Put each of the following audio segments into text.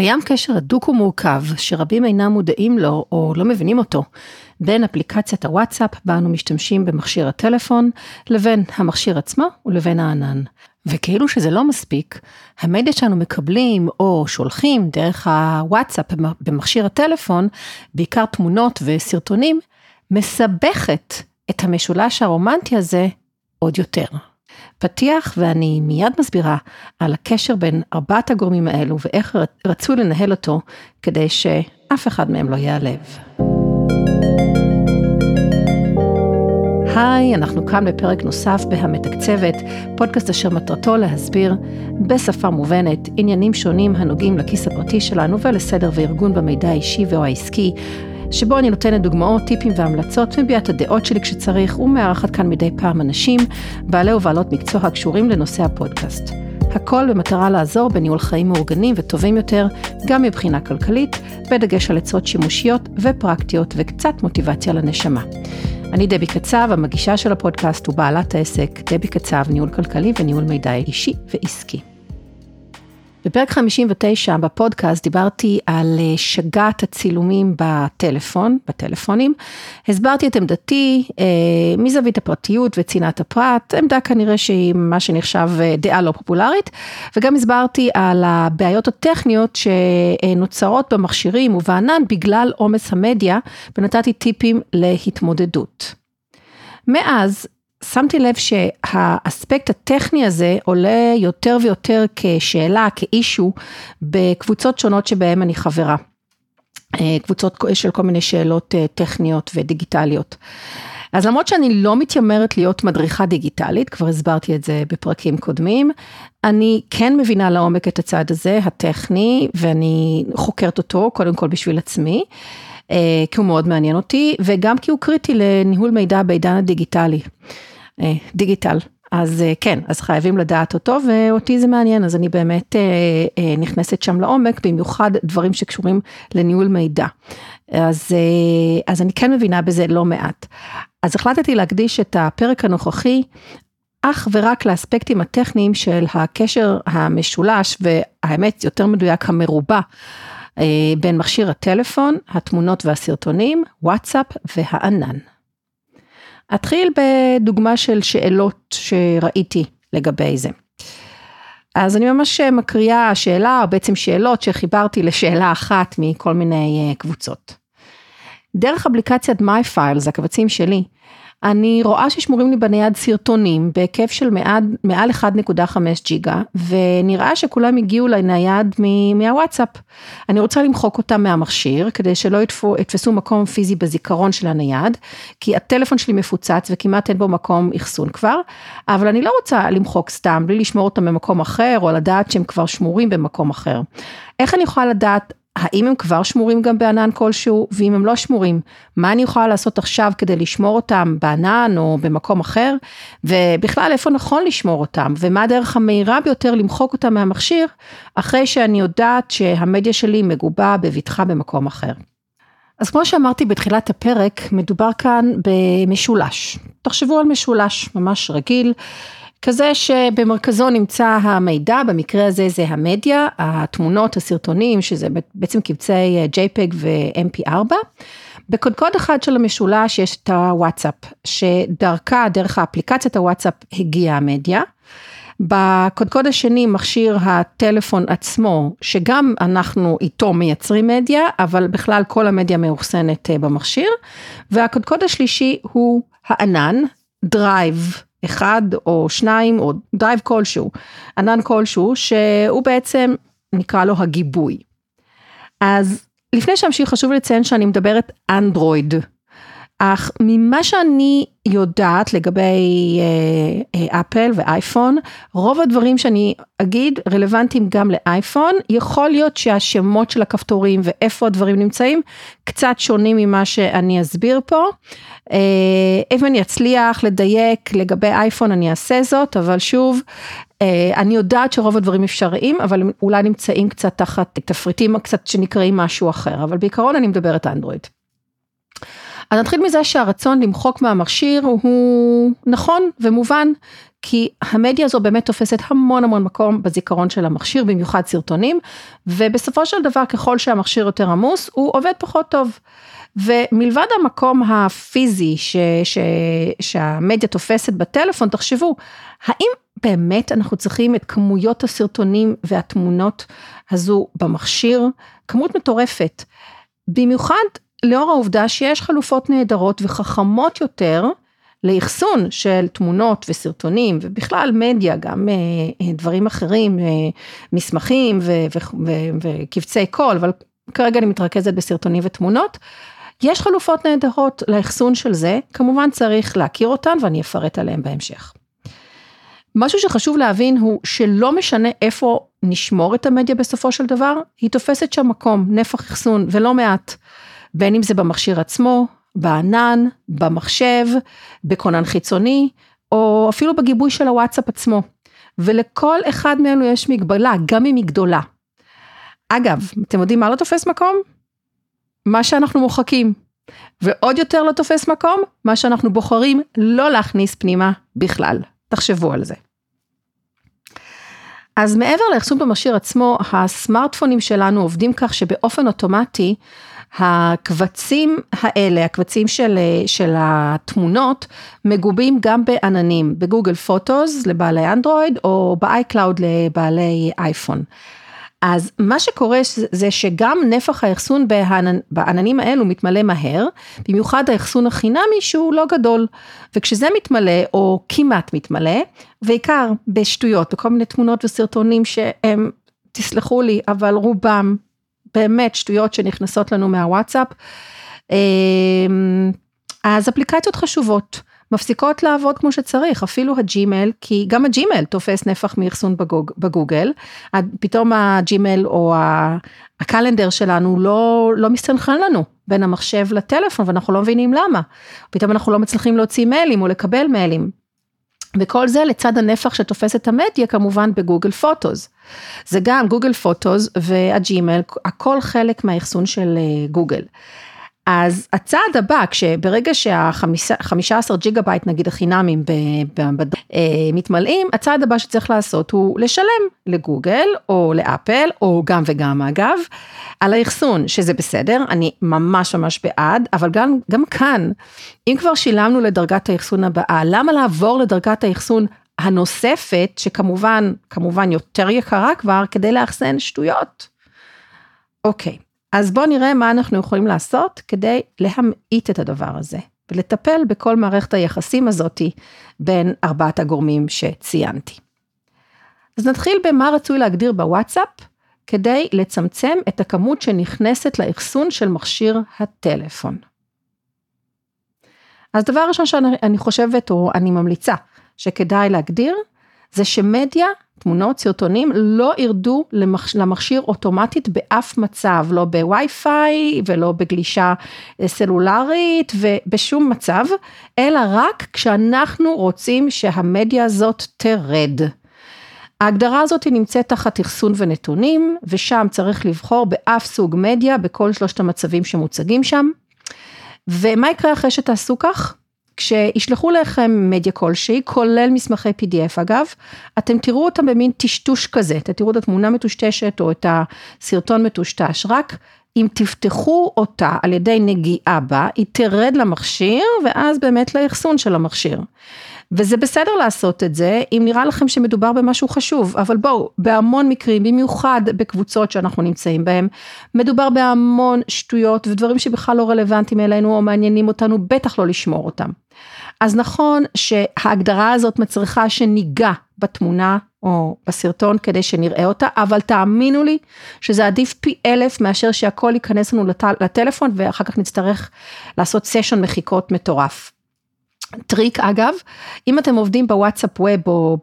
קיים קשר הדוק ומורכב שרבים אינם מודעים לו או לא מבינים אותו בין אפליקציית הוואטסאפ בה אנו משתמשים במכשיר הטלפון לבין המכשיר עצמו ולבין הענן. וכאילו שזה לא מספיק, המדיה שאנו מקבלים או שולחים דרך הוואטסאפ במכשיר הטלפון, בעיקר תמונות וסרטונים, מסבכת את המשולש הרומנטי הזה עוד יותר. פתיח ואני מיד מסבירה על הקשר בין ארבעת הגורמים האלו ואיך רצו לנהל אותו כדי שאף אחד מהם לא ייעלב. היי, אנחנו כאן בפרק נוסף בהמתקצבת, פודקאסט אשר מטרתו להסביר בשפה מובנת עניינים שונים הנוגעים לכיס הפרטי שלנו ולסדר וארגון במידע האישי או העסקי, שבו אני נותנת דוגמאות, טיפים והמלצות, מביעה את הדעות שלי כשצריך, ומארחת כאן מדי פעם אנשים, בעלי ובעלות מקצוע הקשורים לנושא הפודקאסט. הכל במטרה לעזור בניהול חיים מאורגנים וטובים יותר, גם מבחינה כלכלית, בדגש על עצות שימושיות ופרקטיות וקצת מוטיבציה לנשמה. אני דבי קצב, המגישה של הפודקאסט ובעלת העסק, דבי קצב, ניהול כלכלי וניהול מידע אישי ועסקי. בפרק 59 בפודקאסט דיברתי על אה, שגת הצילומים בטלפון, בטלפונים. הסברתי את עמדתי אה, מזווית הפרטיות וצנעת הפרט, עמדה כנראה שהיא מה שנחשב אה, דעה לא פופולרית, וגם הסברתי על הבעיות הטכניות שנוצרות במכשירים ובענן בגלל עומס המדיה, ונתתי טיפים להתמודדות. מאז שמתי לב שהאספקט הטכני הזה עולה יותר ויותר כשאלה, כאישו, בקבוצות שונות שבהן אני חברה. אה, קבוצות של כל מיני שאלות אה, טכניות ודיגיטליות. אז למרות שאני לא מתיימרת להיות מדריכה דיגיטלית, כבר הסברתי את זה בפרקים קודמים, אני כן מבינה לעומק את הצד הזה, הטכני, ואני חוקרת אותו קודם כל בשביל עצמי. אה, כי הוא מאוד מעניין אותי, וגם כי הוא קריטי לניהול מידע בעידן הדיגיטלי. אה, דיגיטל. אז אה, כן, אז חייבים לדעת אותו, ואותי זה מעניין, אז אני באמת נכנסת שם לעומק, במיוחד דברים שקשורים לניהול מידע. אז, אז אני כן מבינה בזה לא מעט. אז החלטתי להקדיש את הפרק הנוכחי אך ורק לאספקטים הטכניים של הקשר המשולש, והאמת, יותר מדויק, המרובע אה, בין מכשיר הטלפון, התמונות והסרטונים, וואטסאפ והענן. אתחיל בדוגמה של שאלות שראיתי לגבי זה. אז אני ממש מקריאה שאלה, או בעצם שאלות שחיברתי לשאלה אחת מכל מיני אה, קבוצות. דרך אפליקציית MyFiles, הקבצים שלי, אני רואה ששמורים לי בנייד סרטונים בהיקף של מעל 1.5 ג'יגה, ונראה שכולם הגיעו לנייד מהוואטסאפ. אני רוצה למחוק אותם מהמכשיר, כדי שלא יתפו, יתפסו מקום פיזי בזיכרון של הנייד, כי הטלפון שלי מפוצץ וכמעט אין בו מקום אחסון כבר, אבל אני לא רוצה למחוק סתם, בלי לשמור אותם במקום אחר, או לדעת שהם כבר שמורים במקום אחר. איך אני יכולה לדעת האם הם כבר שמורים גם בענן כלשהו, ואם הם לא שמורים, מה אני יכולה לעשות עכשיו כדי לשמור אותם בענן או במקום אחר, ובכלל איפה נכון לשמור אותם, ומה הדרך המהירה ביותר למחוק אותם מהמכשיר, אחרי שאני יודעת שהמדיה שלי מגובה בבטחה במקום אחר. אז כמו שאמרתי בתחילת הפרק, מדובר כאן במשולש. תחשבו על משולש ממש רגיל. כזה שבמרכזו נמצא המידע, במקרה הזה זה המדיה, התמונות, הסרטונים, שזה בעצם קבצי אה, JPEG ו-MP4. בקודקוד אחד של המשולש יש את הוואטסאפ, שדרכה, דרך האפליקציית הוואטסאפ הגיעה המדיה. בקודקוד השני מכשיר הטלפון עצמו, שגם אנחנו איתו מייצרים מדיה, אבל בכלל כל המדיה מאוחסנת אה, במכשיר. והקודקוד השלישי הוא הענן, Drive. אחד או שניים או Drive כלשהו, ענן כלשהו, שהוא בעצם נקרא לו הגיבוי. אז לפני שאמשיך חשוב לציין שאני מדברת אנדרואיד, אך ממה שאני יודעת לגבי אה, אה, אפל ואייפון, רוב הדברים שאני אגיד רלוונטיים גם לאייפון, יכול להיות שהשמות של הכפתורים ואיפה הדברים נמצאים קצת שונים ממה שאני אסביר פה. אה, אם אני אצליח לדייק לגבי אייפון אני אעשה זאת, אבל שוב, אני יודעת שרוב הדברים אפשריים, אבל אולי נמצאים קצת תחת תפריטים קצת שנקראים משהו אחר, אבל בעיקרון אני מדברת אנדרואיד. אז נתחיל מזה שהרצון למחוק מהמכשיר הוא נכון ומובן, כי המדיה הזו באמת תופסת המון המון מקום בזיכרון של המכשיר, במיוחד סרטונים, ובסופו של דבר ככל שהמכשיר יותר עמוס, הוא עובד פחות טוב. ומלבד המקום הפיזי ש, ש, שהמדיה תופסת בטלפון, תחשבו, האם באמת אנחנו צריכים את כמויות הסרטונים והתמונות הזו במכשיר? כמות מטורפת. במיוחד לאור העובדה שיש חלופות נהדרות וחכמות יותר לאחסון של תמונות וסרטונים ובכלל מדיה, גם אה, אה, דברים אחרים, אה, מסמכים וקבצי קול, אבל כרגע אני מתרכזת בסרטונים ותמונות. יש חלופות נהדרות לאחסון של זה, כמובן צריך להכיר אותן ואני אפרט עליהן בהמשך. משהו שחשוב להבין הוא שלא משנה איפה נשמור את המדיה בסופו של דבר, היא תופסת שם מקום, נפח אחסון ולא מעט. בין אם זה במכשיר עצמו, בענן, במחשב, בכונן חיצוני, או אפילו בגיבוי של הוואטסאפ עצמו. ולכל אחד מאלו יש מגבלה, גם אם היא גדולה. אגב, אתם יודעים מה לא תופס מקום? מה שאנחנו מוחקים. ועוד יותר לא תופס מקום, מה שאנחנו בוחרים לא להכניס פנימה בכלל. תחשבו על זה. אז מעבר לאחסון במכשיר עצמו, הסמארטפונים שלנו עובדים כך שבאופן אוטומטי, הקבצים האלה, הקבצים של, של התמונות, מגובים גם בעננים, ב Google Photos לבעלי אנדרואיד, או ב iCloud לבעלי אייפון. אז מה שקורה זה שגם נפח האחסון בעננים האלו מתמלא מהר, במיוחד האחסון החינמי שהוא לא גדול. וכשזה מתמלא, או כמעט מתמלא, בעיקר בשטויות, בכל מיני תמונות וסרטונים שהם, תסלחו לי, אבל רובם באמת שטויות שנכנסות לנו מהוואטסאפ, אמ, אז אפליקציות חשובות. מפסיקות לעבוד כמו שצריך, אפילו הג'ימל, כי גם הג'ימל תופס נפח מאחסון בגוג, בגוגל, פתאום הג'ימל או הקלנדר שלנו לא, לא מסתנכרן לנו בין המחשב לטלפון ואנחנו לא מבינים למה, פתאום אנחנו לא מצליחים להוציא מיילים או לקבל מיילים. וכל זה לצד הנפח שתופס את המדיה כמובן ב Google Photos. זה גם Google Photos וה Gmail, הכל חלק מהאחסון של אה, גוגל. אז הצעד הבא, כשברגע שה-15 ג'יגה בייט נגיד החינמים אה, מתמלאים, הצעד הבא שצריך לעשות הוא לשלם לגוגל או לאפל, או גם וגם אגב, על האחסון, שזה בסדר, אני ממש ממש בעד, אבל גם, גם כאן, אם כבר שילמנו לדרגת האחסון הבאה, למה לעבור לדרגת האחסון הנוספת, שכמובן, כמובן יותר יקרה כבר, כדי לאחסן שטויות? אוקיי. אז בואו נראה מה אנחנו יכולים לעשות כדי להמעיט את הדבר הזה, ולטפל בכל מערכת היחסים הזאתי בין ארבעת הגורמים שציינתי. אז נתחיל במה רצוי להגדיר בוואטסאפ, כדי לצמצם את הכמות שנכנסת לאחסון של מכשיר הטלפון. אז דבר ראשון שאני חושבת, או אני ממליצה, שכדאי להגדיר, זה שמדיה תמונות, סרטונים, לא ירדו למכשיר אוטומטית באף מצב, לא בווי-פיי ולא בגלישה אה, סלולרית ובשום מצב, אלא רק כשאנחנו רוצים שהמדיה הזאת תרד. ההגדרה הזאת נמצאת תחת אחסון ונתונים, ושם צריך לבחור באף סוג מדיה בכל שלושת המצבים שמוצגים שם. ומה יקרה אחרי שתעשו כך? כשישלחו לכם מדיה כלשהי, כולל מסמכי PDF אגב, אתם תראו אותם במין טשטוש כזה, אתם תראו את התמונה מטושטשת או את הסרטון מטושטש, רק אם תפתחו אותה על ידי נגיעה בה, היא תרד למכשיר ואז באמת לאחסון של המכשיר. וזה בסדר לעשות את זה, אם נראה לכם שמדובר במשהו חשוב, אבל בואו, בהמון מקרים, במיוחד בקבוצות שאנחנו נמצאים בהם, מדובר בהמון שטויות ודברים שבכלל לא רלוונטיים אלינו או מעניינים אותנו, בטח לא לשמור אותם. אז נכון שההגדרה הזאת מצריכה שניגע בתמונה או בסרטון כדי שנראה אותה, אבל תאמינו לי שזה עדיף פי אלף מאשר שהכל ייכנס לנו לט... לטלפון ואחר כך נצטרך לעשות סשן מחיקות מטורף. טריק אגב, אם אתם עובדים ב WhatsApp Web או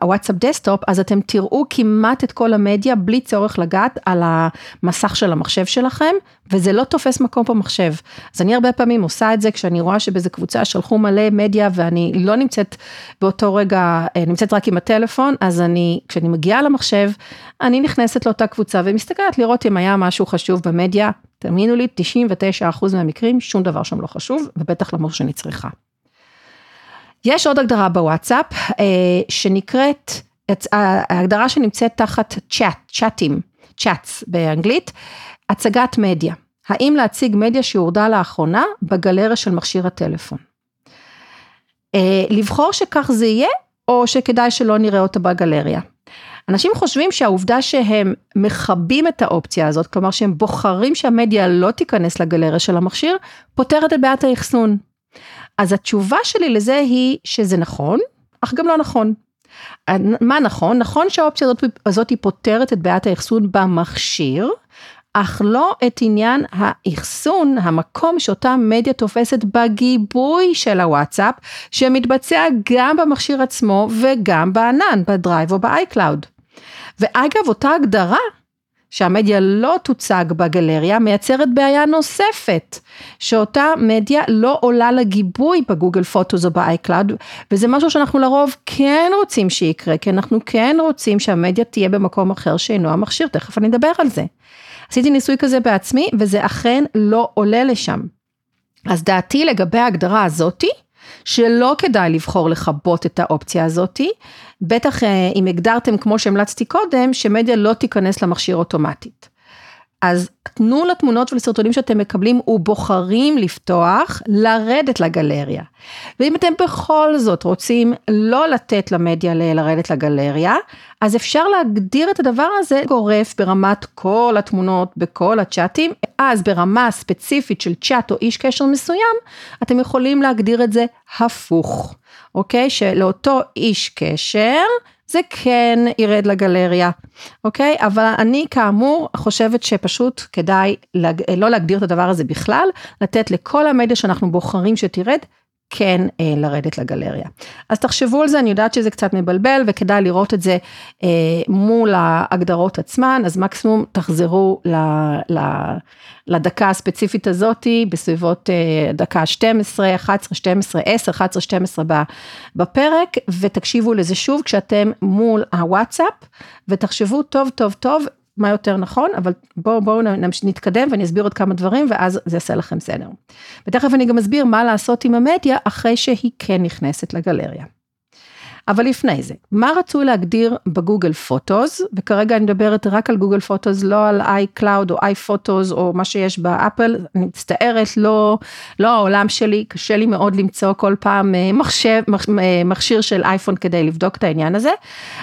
ב WhatsApp Desktop, אז אתם תראו כמעט את כל המדיה בלי צורך לגעת על המסך של המחשב שלכם, וזה לא תופס מקום במחשב. אז אני הרבה פעמים עושה את זה כשאני רואה שבאיזה קבוצה שלחו מלא מדיה ואני לא נמצאת באותו רגע, אה, נמצאת רק עם הטלפון, אז אני, כשאני מגיעה למחשב, אני נכנסת לאותה קבוצה ומסתכלת לראות אם היה משהו חשוב במדיה. תאמינו לי, 99% מהמקרים, שום דבר שם לא חשוב, ובטח למור שאני צריכה. יש עוד הגדרה בוואטסאפ אה, שנקראת, ההגדרה שנמצאת תחת צ'אט, צ'אטים, צ'אטס באנגלית, הצגת מדיה. האם להציג מדיה שהורדה לאחרונה בגלריה של מכשיר הטלפון. אה, לבחור שכך זה יהיה, או שכדאי שלא נראה אותה בגלריה. אנשים חושבים שהעובדה שהם מכבים את האופציה הזאת, כלומר שהם בוחרים שהמדיה לא תיכנס לגלריה של המכשיר, פותרת את בעיית האחסון. אז התשובה שלי לזה היא שזה נכון, אך גם לא נכון. מה נכון? נכון שהאופציה הזאת, הזאת פותרת את בעיית האחסון במכשיר, אך לא את עניין האחסון, המקום שאותה מדיה תופסת בגיבוי של הוואטסאפ, שמתבצע גם במכשיר עצמו וגם בענן, ב Drive או ב iCloud. ואגב, אותה הגדרה שהמדיה לא תוצג בגלריה מייצרת בעיה נוספת, שאותה מדיה לא עולה לגיבוי ב Google Photos או ב iCloud, וזה משהו שאנחנו לרוב כן רוצים שיקרה, כי אנחנו כן רוצים שהמדיה תהיה במקום אחר שאינו המכשיר, תכף אני אדבר על זה. עשיתי ניסוי כזה בעצמי, וזה אכן לא עולה לשם. אז דעתי לגבי ההגדרה הזאתי, שלא כדאי לבחור לכבות את האופציה הזאתי, בטח אה, אם הגדרתם כמו שהמלצתי קודם, שמדיה לא תיכנס למכשיר אוטומטית. אז תנו לתמונות ולסרטונים שאתם מקבלים ובוחרים לפתוח, לרדת לגלריה. ואם אתם בכל זאת רוצים לא לתת למדיה לרדת לגלריה, אז אפשר להגדיר את הדבר הזה גורף ברמת כל התמונות בכל הצ'אטים, אז ברמה ספציפית של צ'אט או איש קשר מסוים, אתם יכולים להגדיר את זה הפוך, אוקיי? שלאותו איש קשר, זה כן ירד לגלריה, אוקיי? אבל אני כאמור חושבת שפשוט כדאי. לא להגדיר את הדבר הזה בכלל, לתת לכל המדיה שאנחנו בוחרים שתרד, כן אה, לרדת לגלריה. אז תחשבו על זה, אני יודעת שזה קצת מבלבל וכדאי לראות את זה אה, מול ההגדרות עצמן, אז מקסימום תחזרו ל, ל, לדקה הספציפית הזאתי בסביבות אה, דקה 12, 11, 12, 10, 11, 12 בפרק, ותקשיבו לזה שוב כשאתם מול הוואטסאפ, ותחשבו טוב טוב טוב מה יותר נכון, אבל בואו בוא נתקדם ואני אסביר עוד כמה דברים ואז זה יעשה לכם סדר. ותכף אני גם אסביר מה לעשות עם המדיה אחרי שהיא כן נכנסת לגלריה. אבל לפני זה, מה רצוי להגדיר ב Google Photos, וכרגע אני מדברת רק על Google Photos, לא על iCloud או iPhotos או מה שיש באפל, אני מצטערת, לא, לא העולם שלי, קשה לי מאוד למצוא כל פעם אה, מחשב, אה, מכשיר של אייפון כדי לבדוק את העניין הזה.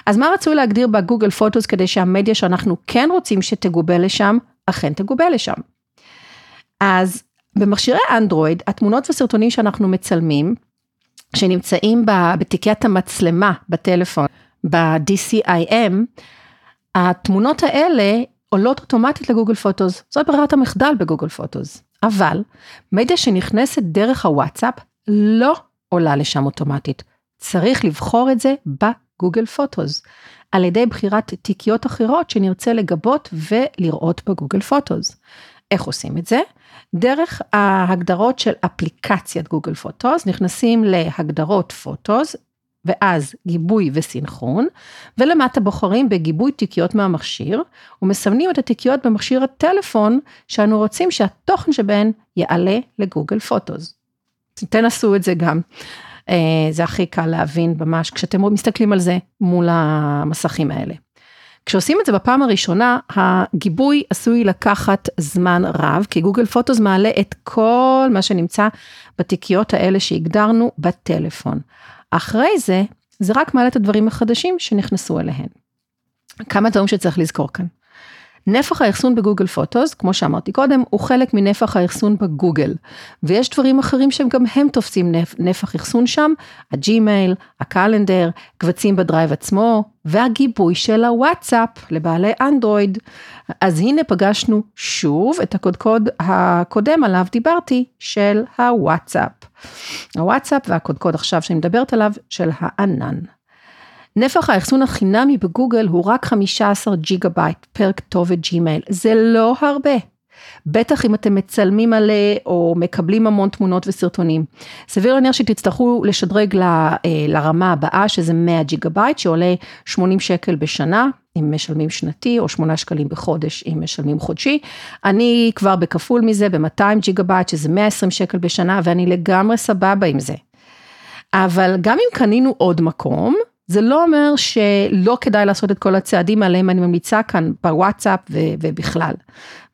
אז מה רצוי להגדיר בגוגל פוטוס כדי שהמדיה שאנחנו כן רוצים שתגובה לשם, אכן תגובה לשם. אז במכשירי אנדרואיד, התמונות וסרטונים שאנחנו מצלמים, שנמצאים בתיקיית המצלמה בטלפון, ב-DCIM, התמונות האלה עולות אוטומטית לגוגל פוטוס, זאת ברירת המחדל בגוגל פוטוס, אבל מדיה שנכנסת דרך הוואטסאפ לא עולה לשם אוטומטית, צריך לבחור את זה בגוגל פוטוס, על ידי בחירת תיקיות אחרות שנרצה לגבות ולראות בגוגל פוטוס. איך עושים את זה? דרך ההגדרות של אפליקציית גוגל פוטוס, נכנסים להגדרות פוטוס, ואז גיבוי וסינכרון, ולמטה בוחרים בגיבוי תיקיות מהמכשיר, ומסמנים את התיקיות במכשיר הטלפון, שאנו רוצים שהתוכן שבהן יעלה לגוגל פוטוס. תנסו את זה גם. אה, זה הכי קל להבין ממש כשאתם מסתכלים על זה מול המסכים האלה. כשעושים את זה בפעם הראשונה, הגיבוי עשוי לקחת זמן רב, כי גוגל פוטוס מעלה את כל מה שנמצא בתיקיות האלה שהגדרנו בטלפון. אחרי זה, זה רק מעלה את הדברים החדשים שנכנסו אליהן. כמה דברים שצריך לזכור כאן. נפח האחסון ב Google Photos, כמו שאמרתי קודם, הוא חלק מנפח האחסון בגוגל. ויש דברים אחרים שהם גם הם תופסים נפח אחסון שם, ה Gmail, ה calendar, קבצים ב Drive עצמו, והגיבוי של הוואטסאפ לבעלי אנדרואיד. אז הנה פגשנו שוב את הקודקוד הקודם עליו דיברתי, של הוואטסאפ. הוואטסאפ והקודקוד עכשיו שאני מדברת עליו, של הענן. נפח האחסון החינמי בגוגל הוא רק 15 ג'יגה בייט per כתובת Gmail, זה לא הרבה. בטח אם אתם מצלמים מלא או מקבלים המון תמונות וסרטונים. סביר להניח שתצטרכו לשדרג ל, אה, לרמה הבאה שזה 100 ג'יגה בייט שעולה 80 שקל בשנה אם משלמים שנתי או 8 שקלים בחודש אם משלמים חודשי. אני כבר בכפול מזה ב-200 ג'יגה בייט שזה 120 שקל בשנה ואני לגמרי סבבה עם זה. אבל גם אם קנינו עוד מקום, זה לא אומר שלא כדאי לעשות את כל הצעדים עליהם אני ממליצה כאן בוואטסאפ ובכלל,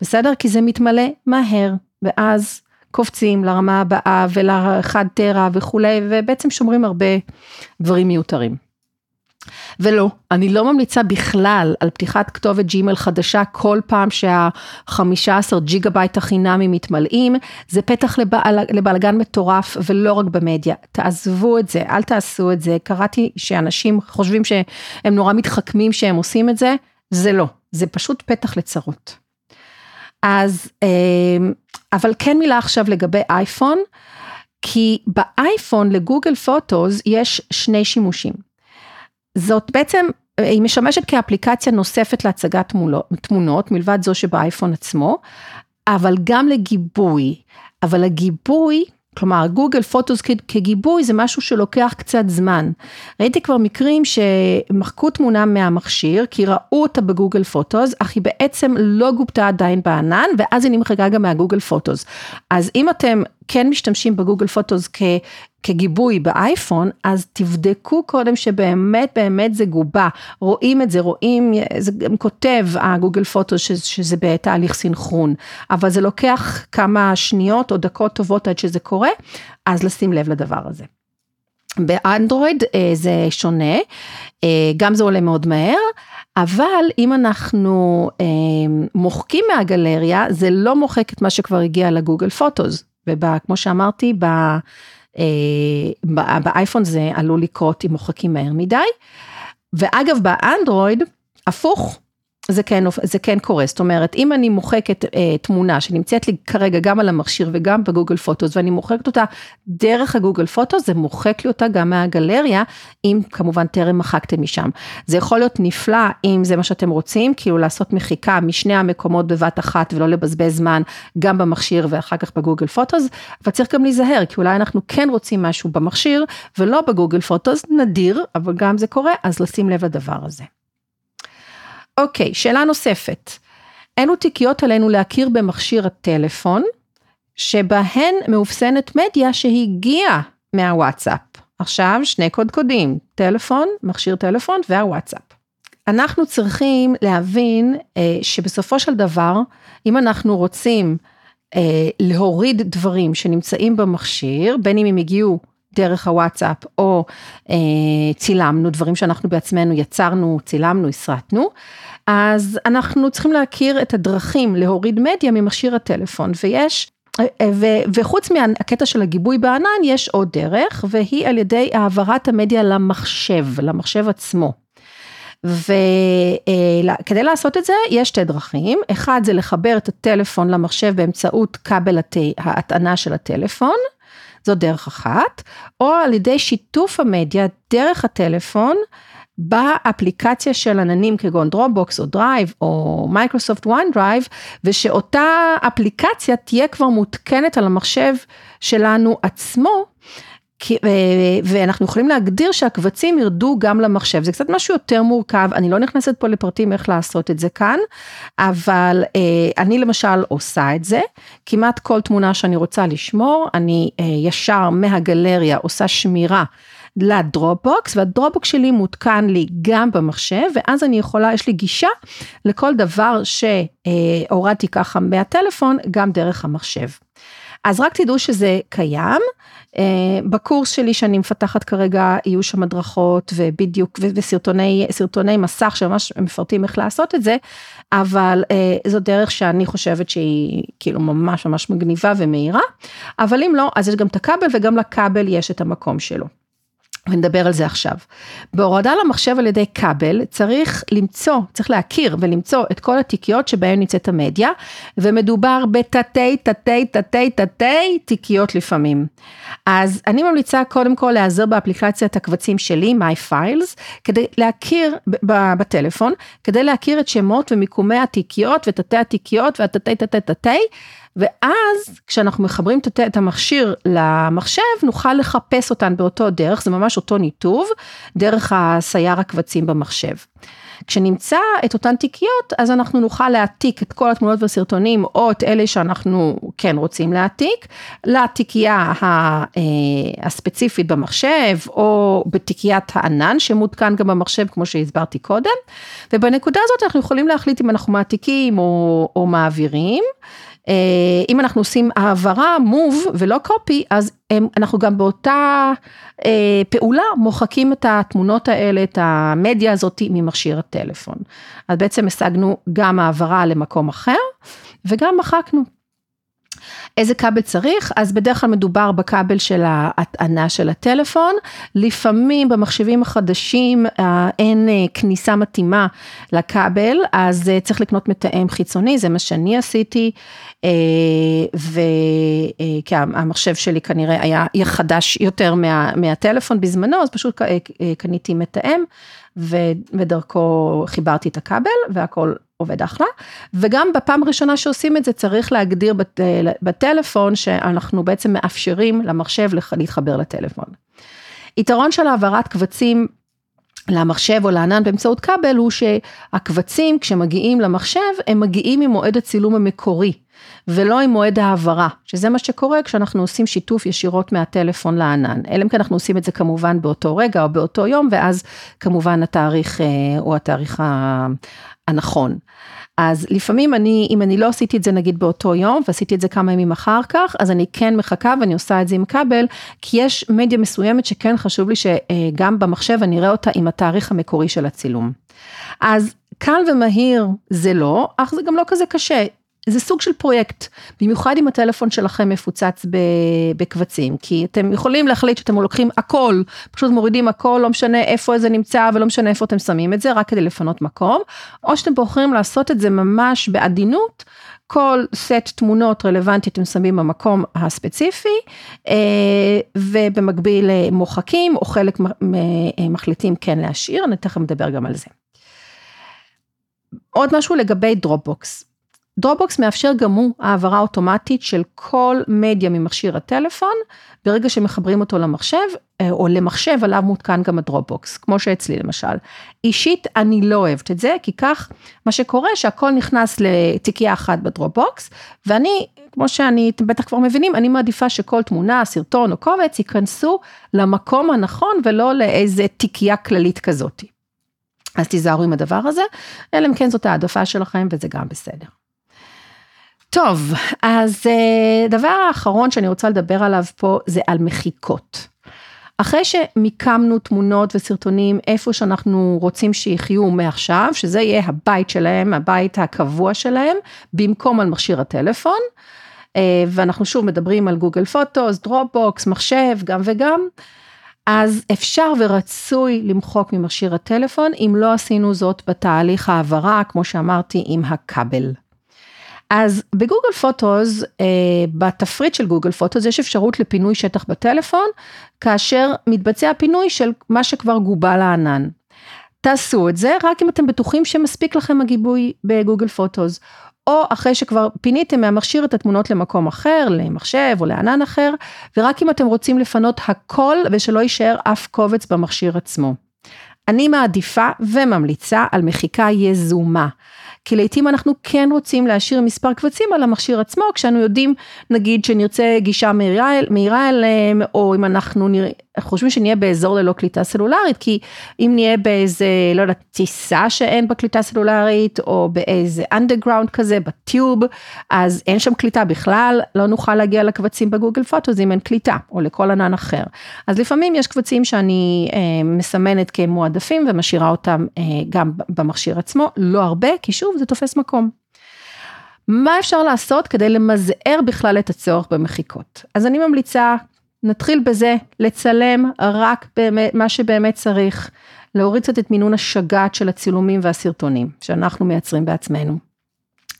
בסדר? כי זה מתמלא מהר, ואז קופצים לרמה הבאה ולאחד טרה וכולי, ובעצם שומרים הרבה דברים מיותרים. ולא, אני לא ממליצה בכלל על פתיחת כתובת Gmail חדשה כל פעם שה-15 ג'יגה בייט החינמים מתמלאים, זה פתח לבעל, לבלגן מטורף ולא רק במדיה. תעזבו את זה, אל תעשו את זה. קראתי שאנשים חושבים שהם נורא מתחכמים שהם עושים את זה, זה לא, זה פשוט פתח לצרות. אז, אמ, אבל כן מילה עכשיו לגבי אייפון, כי באייפון לגוגל פוטוס יש שני שימושים. זאת בעצם, היא משמשת כאפליקציה נוספת להצגת תמונות, מלבד זו שבאייפון עצמו, אבל גם לגיבוי. אבל הגיבוי, כלומר גוגל פוטוס כגיבוי זה משהו שלוקח קצת זמן. ראיתי כבר מקרים שמחקו תמונה מהמכשיר כי ראו אותה בגוגל פוטוס אך היא בעצם לא גובתה עדיין בענן ואז היא נמחקה גם מהגוגל פוטוס. אז אם אתם כן משתמשים בגוגל פוטוס כגיבוי באייפון, אז תבדקו קודם שבאמת באמת זה גובה, רואים את זה, רואים, זה גם כותב הגוגל פוטוס שזה בתהליך סינכרון, אבל זה לוקח כמה שניות או דקות טובות עד שזה קורה, אז לשים לב לדבר הזה. באנדרואיד אה, זה שונה, אה, גם זה עולה מאוד מהר, אבל אם אנחנו אה, מוחקים מהגלריה, זה לא מוחק את מה שכבר הגיע לגוגל פוטוס. וכמו שאמרתי, ב, באייפון זה עלול לקרות אם מוחקים מהר מדי. ואגב, באנדרואיד, הפוך, זה כן, זה כן קורה, זאת אומרת, אם אני מוחקת אה, תמונה שנמצאת לי כרגע גם על המכשיר וגם בגוגל פוטוס, ואני מוחקת אותה דרך הגוגל פוטוס, זה מוחק לי אותה גם מהגלריה, אם כמובן טרם מחקתם משם. זה יכול להיות נפלא אם זה מה שאתם רוצים, כאילו לעשות מחיקה משני המקומות בבת אחת ולא לבזבז זמן גם במכשיר ואחר כך בגוגל פוטוס, אבל צריך גם להיזהר, כי אולי אנחנו כן רוצים משהו במכשיר ולא בגוגל פוטוס, נדיר, אבל גם זה קורה, אז לשים לב לדבר הזה. אוקיי, שאלה נוספת. אילו תיקיות עלינו להכיר במכשיר הטלפון, שבהן מאופסנת מדיה שהגיעה מהוואטסאפ. עכשיו שני קודקודים, טלפון, מכשיר טלפון והוואטסאפ. אנחנו צריכים להבין אה, שבסופו של דבר, אם אנחנו רוצים אה, להוריד דברים שנמצאים במכשיר, בין אם הם הגיעו דרך הוואטסאפ או אה, צילמנו, דברים שאנחנו בעצמנו יצרנו, צילמנו, הסרטנו, אז אנחנו צריכים להכיר את הדרכים להוריד מדיה ממכשיר הטלפון, ויש ו, וחוץ מהקטע של הגיבוי בענן, יש עוד דרך, והיא על ידי העברת המדיה למחשב, למחשב עצמו. וכדי לעשות את זה, יש שתי דרכים, אחד זה לחבר את הטלפון למחשב באמצעות כבל ההטענה של הטלפון, זו דרך אחת, או על ידי שיתוף המדיה דרך הטלפון, באפליקציה של עננים כגון Dropbox או Drive או Microsoft OneDrive ושאותה אפליקציה תהיה כבר מותקנת על המחשב שלנו עצמו. ואנחנו יכולים להגדיר שהקבצים ירדו גם למחשב, זה קצת משהו יותר מורכב, אני לא נכנסת פה לפרטים איך לעשות את זה כאן, אבל אה, אני למשל עושה את זה, כמעט כל תמונה שאני רוצה לשמור, אני אה, ישר מהגלריה עושה שמירה לדרופבוקס, והדרופבוקס שלי מותקן לי גם במחשב, ואז אני יכולה, יש לי גישה לכל דבר שהורדתי ככה מהטלפון, גם דרך המחשב. אז רק תדעו שזה קיים. בקורס שלי שאני מפתחת כרגע יהיו שם הדרכות ובדיוק וסרטוני מסך שממש מפרטים איך לעשות את זה, אבל זו דרך שאני חושבת שהיא כאילו ממש ממש מגניבה ומהירה, אבל אם לא אז יש גם את הכבל וגם לכבל יש את המקום שלו. ונדבר על זה עכשיו. בהורדה למחשב על ידי כבל צריך למצוא, צריך להכיר ולמצוא את כל התיקיות שבהן נמצאת המדיה, ומדובר בתתי תתי תתי תתי תיקיות לפעמים. אז אני ממליצה קודם כל להיעזר באפליקציית הקבצים שלי, My Files, כדי להכיר בטלפון, כדי להכיר את שמות ומיקומי התיקיות ותתי התיקיות והתתי תתי תתי. ואז כשאנחנו מחברים את המכשיר למחשב נוכל לחפש אותן באותו דרך, זה ממש אותו ניתוב, דרך הסייר הקבצים במחשב. כשנמצא את אותן תיקיות אז אנחנו נוכל להעתיק את כל התמונות והסרטונים או את אלה שאנחנו כן רוצים להעתיק, לתיקייה אה, הספציפית במחשב, או בתיקיית הענן שמותקן גם במחשב, כמו שהסברתי קודם, ובנקודה הזאת אנחנו יכולים להחליט אם אנחנו מעתיקים או, או מעבירים. אה, אם אנחנו עושים העברה, move ולא copy, אז אנחנו גם באותה אה, פעולה מוחקים את התמונות האלה, את המדיה הזאת ממכשיר הטלפון. אז בעצם השגנו גם העברה למקום אחר וגם מחקנו. איזה כבל צריך? אז בדרך כלל מדובר בכבל של ההטענה של הטלפון, לפעמים במחשבים החדשים אה, אין אה, כניסה מתאימה לכבל, אז אה, צריך לקנות מתאם חיצוני, זה מה שאני עשיתי, וכי המחשב שלי כנראה היה חדש יותר מה, מהטלפון בזמנו, אז פשוט קניתי מתאם. ודרכו חיברתי את הכבל והכל עובד אחלה, וגם בפעם הראשונה שעושים את זה צריך להגדיר בט, בטלפון שאנחנו בעצם מאפשרים למחשב להתחבר לטלפון. יתרון של העברת קבצים למחשב או לענן באמצעות כבל הוא שהקבצים כשמגיעים למחשב הם מגיעים ממועד הצילום המקורי ולא עם מועד העברה, שזה מה שקורה כשאנחנו עושים שיתוף ישירות מהטלפון לענן, אלא אם כן אנחנו עושים את זה כמובן באותו רגע או באותו יום ואז כמובן התאריך הוא אה, התאריך הנכון. אז לפעמים אני, אם אני לא עשיתי את זה נגיד באותו יום ועשיתי את זה כמה ימים אחר כך, אז אני כן מחכה ואני עושה את זה עם כבל, כי יש מדיה מסוימת שכן חשוב לי שגם במחשב אני אראה אותה עם התאריך המקורי של הצילום. אז קל ומהיר זה לא, אך זה גם לא כזה קשה. זה סוג של פרויקט, במיוחד אם הטלפון שלכם מפוצץ בקבצים, כי אתם יכולים להחליט שאתם לוקחים הכל, פשוט מורידים הכל, לא משנה איפה זה נמצא ולא משנה איפה אתם שמים את זה, רק כדי לפנות מקום, או שאתם בוחרים לעשות את זה ממש בעדינות, כל סט תמונות רלוונטי אתם שמים במקום הספציפי, אה, ובמקביל אה, מוחקים, או חלק מחליטים כן להשאיר, אני תכף מדבר גם על זה. עוד משהו לגבי Dropbox. Dropbox מאפשר גם הוא העברה אוטומטית של כל מדיה ממכשיר הטלפון, ברגע שמחברים אותו למחשב, אה, או למחשב עליו מותקן גם ה Dropbox, כמו שאצלי למשל. אישית אני לא אוהבת את זה, כי כך מה שקורה שהכל נכנס לתיקייה אחת ב Dropbox, ואני, כמו שאני, אתם בטח כבר מבינים, אני מעדיפה שכל תמונה, סרטון או קובץ ייכנסו למקום הנכון ולא לאיזה תיקייה כללית כזאת. אז תיזהרו עם הדבר הזה, אלא אם כן זאת העדפה שלכם וזה גם בסדר. טוב, אז אה, דבר האחרון שאני רוצה לדבר עליו פה זה על מחיקות. אחרי שמיקמנו תמונות וסרטונים איפה שאנחנו רוצים שיחיו מעכשיו, שזה יהיה הבית שלהם, הבית הקבוע שלהם, במקום על מכשיר הטלפון, אה, ואנחנו שוב מדברים על Google Photos, Dropbox, מחשב, גם וגם, אז אפשר ורצוי למחוק ממכשיר הטלפון, אם לא עשינו זאת בתהליך העברה, כמו שאמרתי, עם הכבל. אז ב Google Photos, אה, בתפריט של Google Photos יש אפשרות לפינוי שטח בטלפון, כאשר מתבצע פינוי של מה שכבר גובה לענן. תעשו את זה רק אם אתם בטוחים שמספיק לכם הגיבוי ב Google Photos, או אחרי שכבר פיניתם מהמכשיר את התמונות למקום אחר, למחשב או לענן אחר, ורק אם אתם רוצים לפנות הכל ושלא יישאר אף קובץ במכשיר עצמו. אני מעדיפה וממליצה על מחיקה יזומה. כי לעתים אנחנו כן רוצים להשאיר מספר קבצים על המכשיר עצמו, כשאנו יודעים, נגיד שנרצה גישה מהירה, מהירה אליהם, או אם אנחנו נראה, חושבים שנהיה באזור ללא קליטה סלולרית, כי אם נהיה באיזה, לא יודעת, טיסה שאין בה קליטה סלולרית, או באיזה underground כזה, בטיוב, אז אין שם קליטה בכלל, לא נוכל להגיע לקבצים בגוגל פוטוס אם אין קליטה, או לכל ענן אחר. אז לפעמים יש קבצים שאני אה, מסמנת כמועדפים ומשאירה אותם אה, גם במכשיר עצמו, לא הרבה, כי שוב זה תופס מקום. מה אפשר לעשות כדי למזער בכלל את הצורך במחיקות? אז אני ממליצה נתחיל בזה, לצלם רק באמת, מה שבאמת צריך, להוריד קצת את מינון השגעת של הצילומים והסרטונים שאנחנו מייצרים בעצמנו.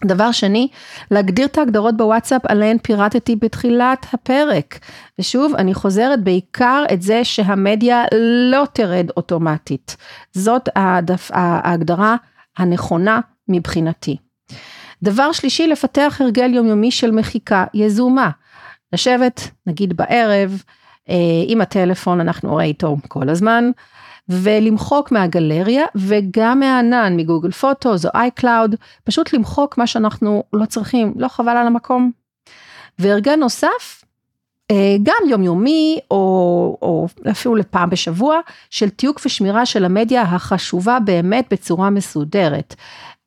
דבר שני, להגדיר את ההגדרות בוואטסאפ עליהן פירטתי בתחילת הפרק. ושוב, אני חוזרת בעיקר את זה שהמדיה לא תרד אוטומטית. זאת ההגדרה הנכונה מבחינתי. דבר שלישי, לפתח הרגל יומיומי של מחיקה יזומה. לשבת, נגיד בערב, אה, עם הטלפון, אנחנו הרי איתו כל הזמן, ולמחוק מהגלריה וגם מהענן, מ Google Photos או iCloud, פשוט למחוק מה שאנחנו לא צריכים, לא חבל על המקום. והרגל נוסף, אה, גם יומיומי או, או אפילו לפעם בשבוע, של תיוק ושמירה של המדיה החשובה באמת בצורה מסודרת.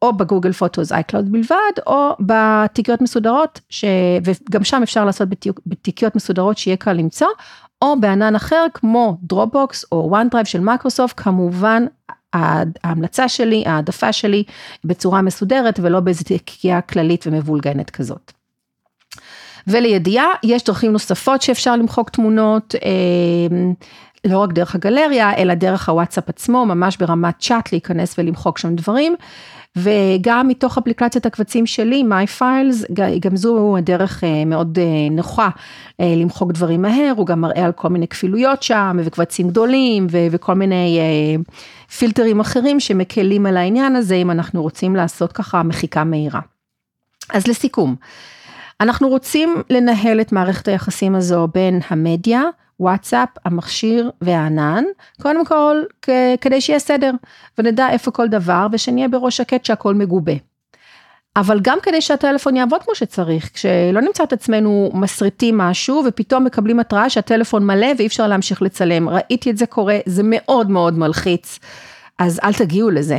או ב Google Photos iCloud בלבד, או בתיקיות מסודרות, ש... וגם שם אפשר לעשות בתיק... בתיקיות מסודרות שיהיה קל למצוא, או בענן אחר כמו Dropbox או OneDrive של מייקרוסופט, כמובן ההמלצה שלי, העדפה שלי, בצורה מסודרת ולא באיזו תיקייה כללית ומבולגנת כזאת. ולידיעה, יש דרכים נוספות שאפשר למחוק תמונות, אה, לא רק דרך הגלריה, אלא דרך הוואטסאפ עצמו, ממש ברמת צ'אט להיכנס ולמחוק שם דברים. וגם מתוך אפליקציית הקבצים שלי, My Files, גם זו דרך אה, מאוד אה, נוחה אה, למחוק דברים מהר, הוא גם מראה על כל מיני כפילויות שם, וקבצים גדולים, וכל מיני פילטרים אחרים שמקלים על העניין הזה, אם אנחנו רוצים לעשות ככה מחיקה מהירה. אז לסיכום, אנחנו רוצים לנהל את מערכת היחסים הזו בין המדיה, וואטסאפ, המכשיר והענן, קודם כל כדי שיהיה סדר ונדע איפה כל דבר ושנהיה בראש שקט שהכל מגובה. אבל גם כדי שהטלפון יעבוד כמו שצריך, כשלא נמצא את עצמנו מסריטים משהו ופתאום מקבלים התראה שהטלפון מלא ואי אפשר להמשיך לצלם. ראיתי את זה קורה, זה מאוד מאוד מלחיץ, אז אל תגיעו לזה.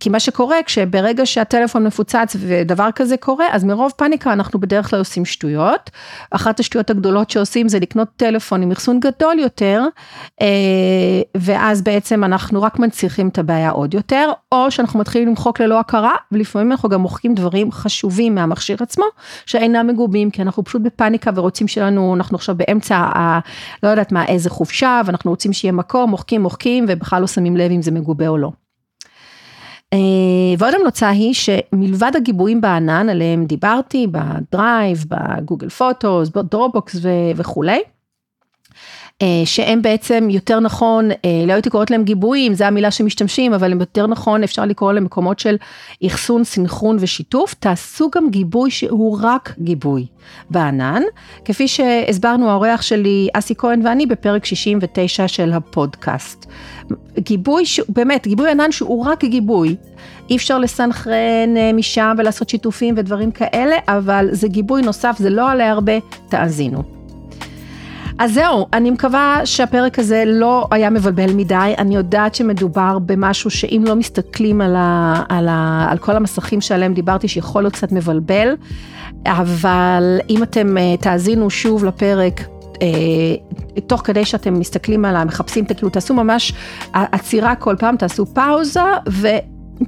כי מה שקורה כשברגע שהטלפון מפוצץ ודבר כזה קורה, אז מרוב פאניקה אנחנו בדרך כלל עושים שטויות. אחת השטויות הגדולות שעושים זה לקנות טלפון עם אחסון גדול יותר, אה, ואז בעצם אנחנו רק מנציחים את הבעיה עוד יותר, או שאנחנו מתחילים למחוק ללא הכרה, ולפעמים אנחנו גם מוחקים דברים חשובים מהמכשיר עצמו, שאינם מגובים, כי אנחנו פשוט בפאניקה ורוצים שלנו, אנחנו עכשיו באמצע, ה, לא יודעת מה, איזה חופשה, ואנחנו רוצים שיהיה מקום, מוחקים, מוחקים, ובכלל לא שמים לב אם זה מגובה או לא. אה, ועוד המלצה היא שמלבד הגיבויים בענן עליהם דיברתי, ב Drive, ב Google Photos, ב Dropbox וכולי, שהם בעצם יותר נכון, אה, לא הייתי קוראת להם גיבויים, זו המילה שמשתמשים, אבל הם יותר נכון, אפשר לקרוא להם מקומות של אחסון, סנכרון ושיתוף, תעשו גם גיבוי שהוא רק גיבוי בענן, כפי שהסברנו האורח שלי, אסי כהן ואני, בפרק 69 של הפודקאסט. גיבוי, באמת, גיבוי ענן שהוא רק גיבוי. אי אפשר לסנכרן אה, משם ולעשות שיתופים ודברים כאלה, אבל זה גיבוי נוסף, זה לא עולה הרבה, תאזינו. אז זהו, אני מקווה שהפרק הזה לא היה מבלבל מדי, אני יודעת שמדובר במשהו שאם לא מסתכלים על, ה, על, ה, על כל המסכים שעליהם דיברתי, שיכול להיות קצת מבלבל, אבל אם אתם אה, תאזינו שוב לפרק, אה, תוך כדי שאתם מסתכלים עליו, מחפשים, כאילו תעשו ממש עצירה כל פעם, תעשו פאוזה ו...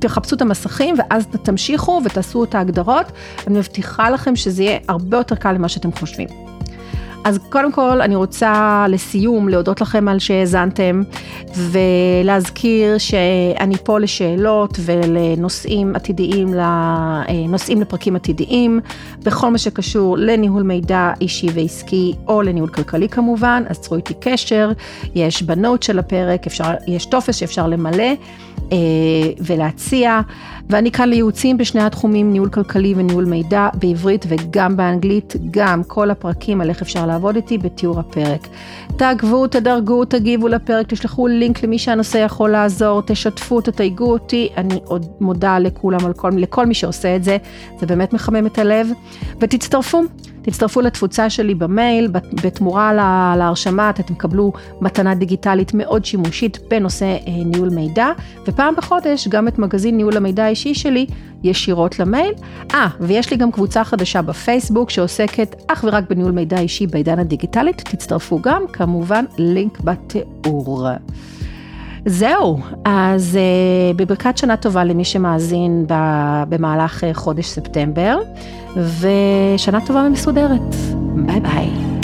תחפשו את המסכים ואז תמשיכו ותעשו את ההגדרות, אני מבטיחה לכם שזה יהיה הרבה יותר קל ממה שאתם חושבים. אז קודם כל אני רוצה לסיום להודות לכם על שהאזנתם ולהזכיר שאני פה לשאלות ולנושאים עתידיים, לנושאים לפרקים עתידיים, בכל מה שקשור לניהול מידע אישי ועסקי או לניהול כלכלי כמובן, אז צרו איתי קשר, יש בנוט של הפרק, אפשר, יש טופס שאפשר למלא. אה, ולהציע, ואני כאן לייעוצים בשני התחומים, ניהול כלכלי וניהול מידע, בעברית וגם באנגלית, גם כל הפרקים על איך אפשר לעבוד איתי בתיאור הפרק. תעקבו, תדרגו, תגיבו לפרק, תשלחו לינק למי שהנושא יכול לעזור, תשתפו, תתייגו אותי, אני עוד מודה לכולם, על כל, לכל מי שעושה את זה, זה באמת מחמם את הלב, ותצטרפו. תצטרפו לתפוצה שלי במייל, בתמורה להרשמה אתם תקבלו מתנה דיגיטלית מאוד שימושית בנושא אה, ניהול מידע, ופעם בחודש גם את מגזין ניהול המידע האישי שלי ישירות למייל. אה, ויש לי גם קבוצה חדשה בפייסבוק שעוסקת אך ורק בניהול מידע אישי בעידן הדיגיטלית, תצטרפו גם, כמובן לינק בתיאור. זהו, אז uh, בברכת שנה טובה למי שמאזין במהלך uh, חודש ספטמבר, ושנה טובה ומסודרת. ביי ביי.